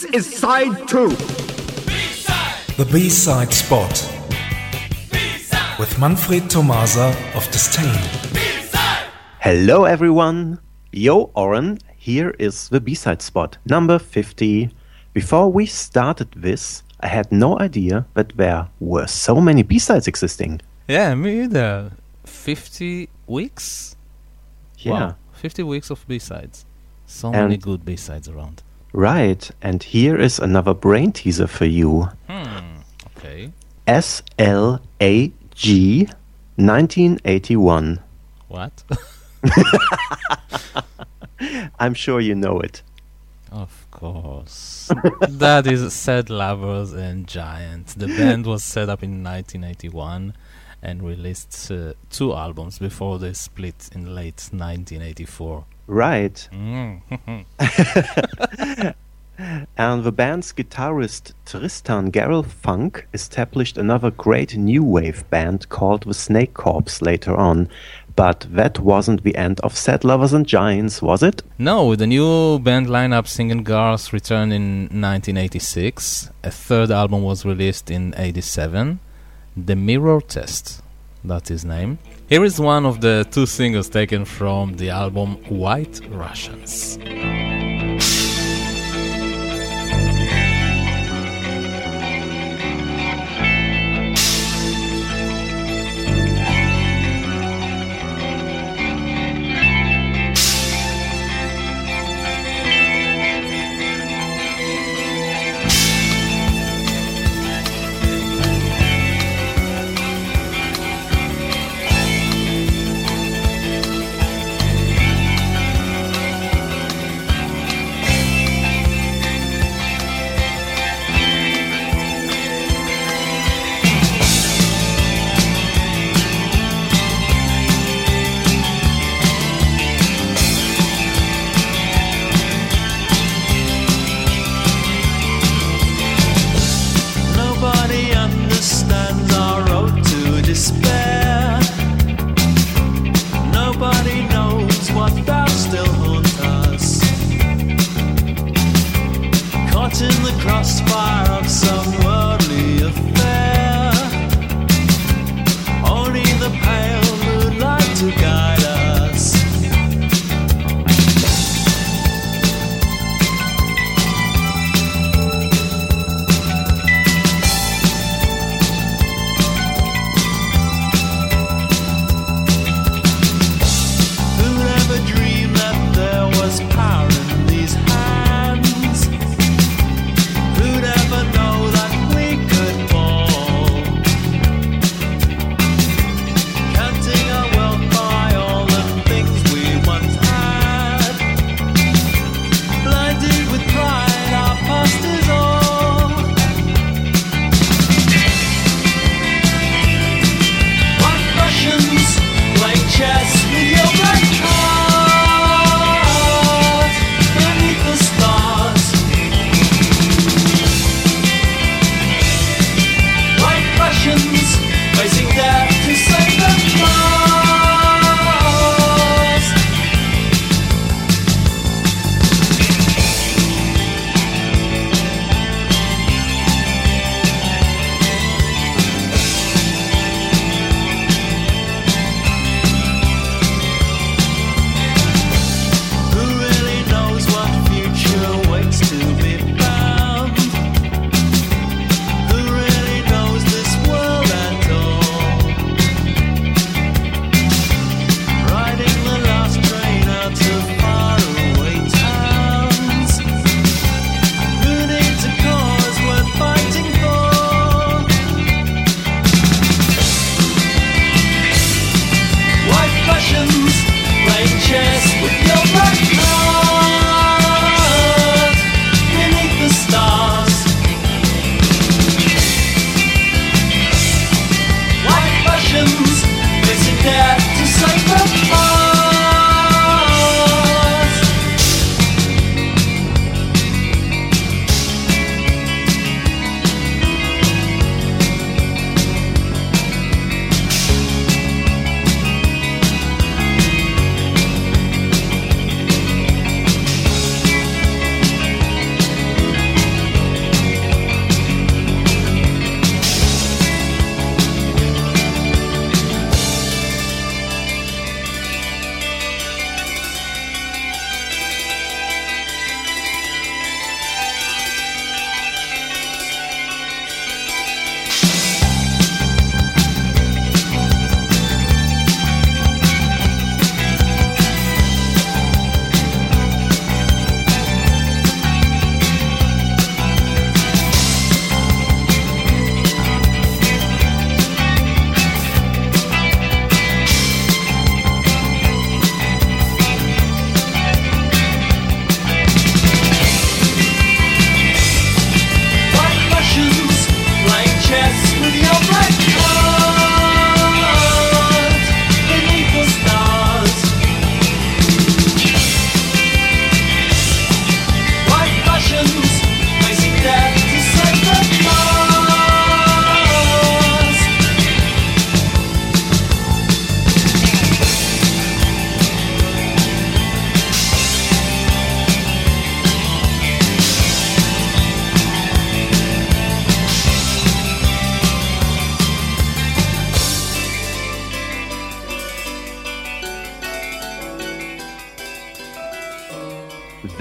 This is side two. The B-side spot with Manfred Tomasa of Disdain. Hello, everyone. Yo, Oren. Here is the B-side spot, number 50. Before we started this, I had no idea that there were so many B-sides existing. Yeah, me either. 50 weeks? Yeah. Wow, 50 weeks of B-sides. So many good B-sides around. Right. And here is another brain teaser for you. Hmm, okay. SLAG 1981. What? I'm sure you know it. of course. that is Sad Lovers and Giants. The band was set up in 1981 and released uh, two albums before they split in late 1984. Right. Mm. And the band's guitarist Tristan Garel Funk established another great new wave band called the Snake Corps later on. But that wasn't the end of Sad Lovers and Giants, was it? No, with the new band lineup, Singing Girls returned in 1986. A third album was released in 87. The Mirror Test, that's his name. Here is one of the two singles taken from the album White Russians.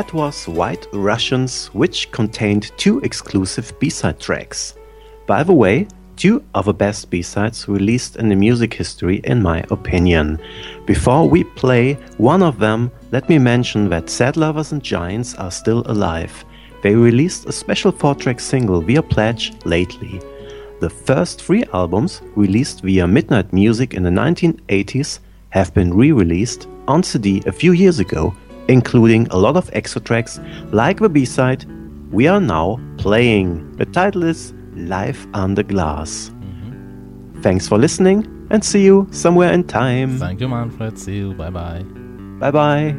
That was White Russians, which contained two exclusive B-side tracks. By the way, two of the best B-sides released in the music history in my opinion. Before we play one of them, let me mention that Sad Lovers and Giants are still alive. They released a special 4-track single via Pledge lately. The first three albums, released via Midnight Music in the 1980s, have been re-released on CD a few years ago including a lot of extra tracks like the B side we are now playing. The title is Life Under Glass. Mm-hmm. Thanks for listening and see you somewhere in time. Thank you, Manfred. See you. Bye bye. Bye bye.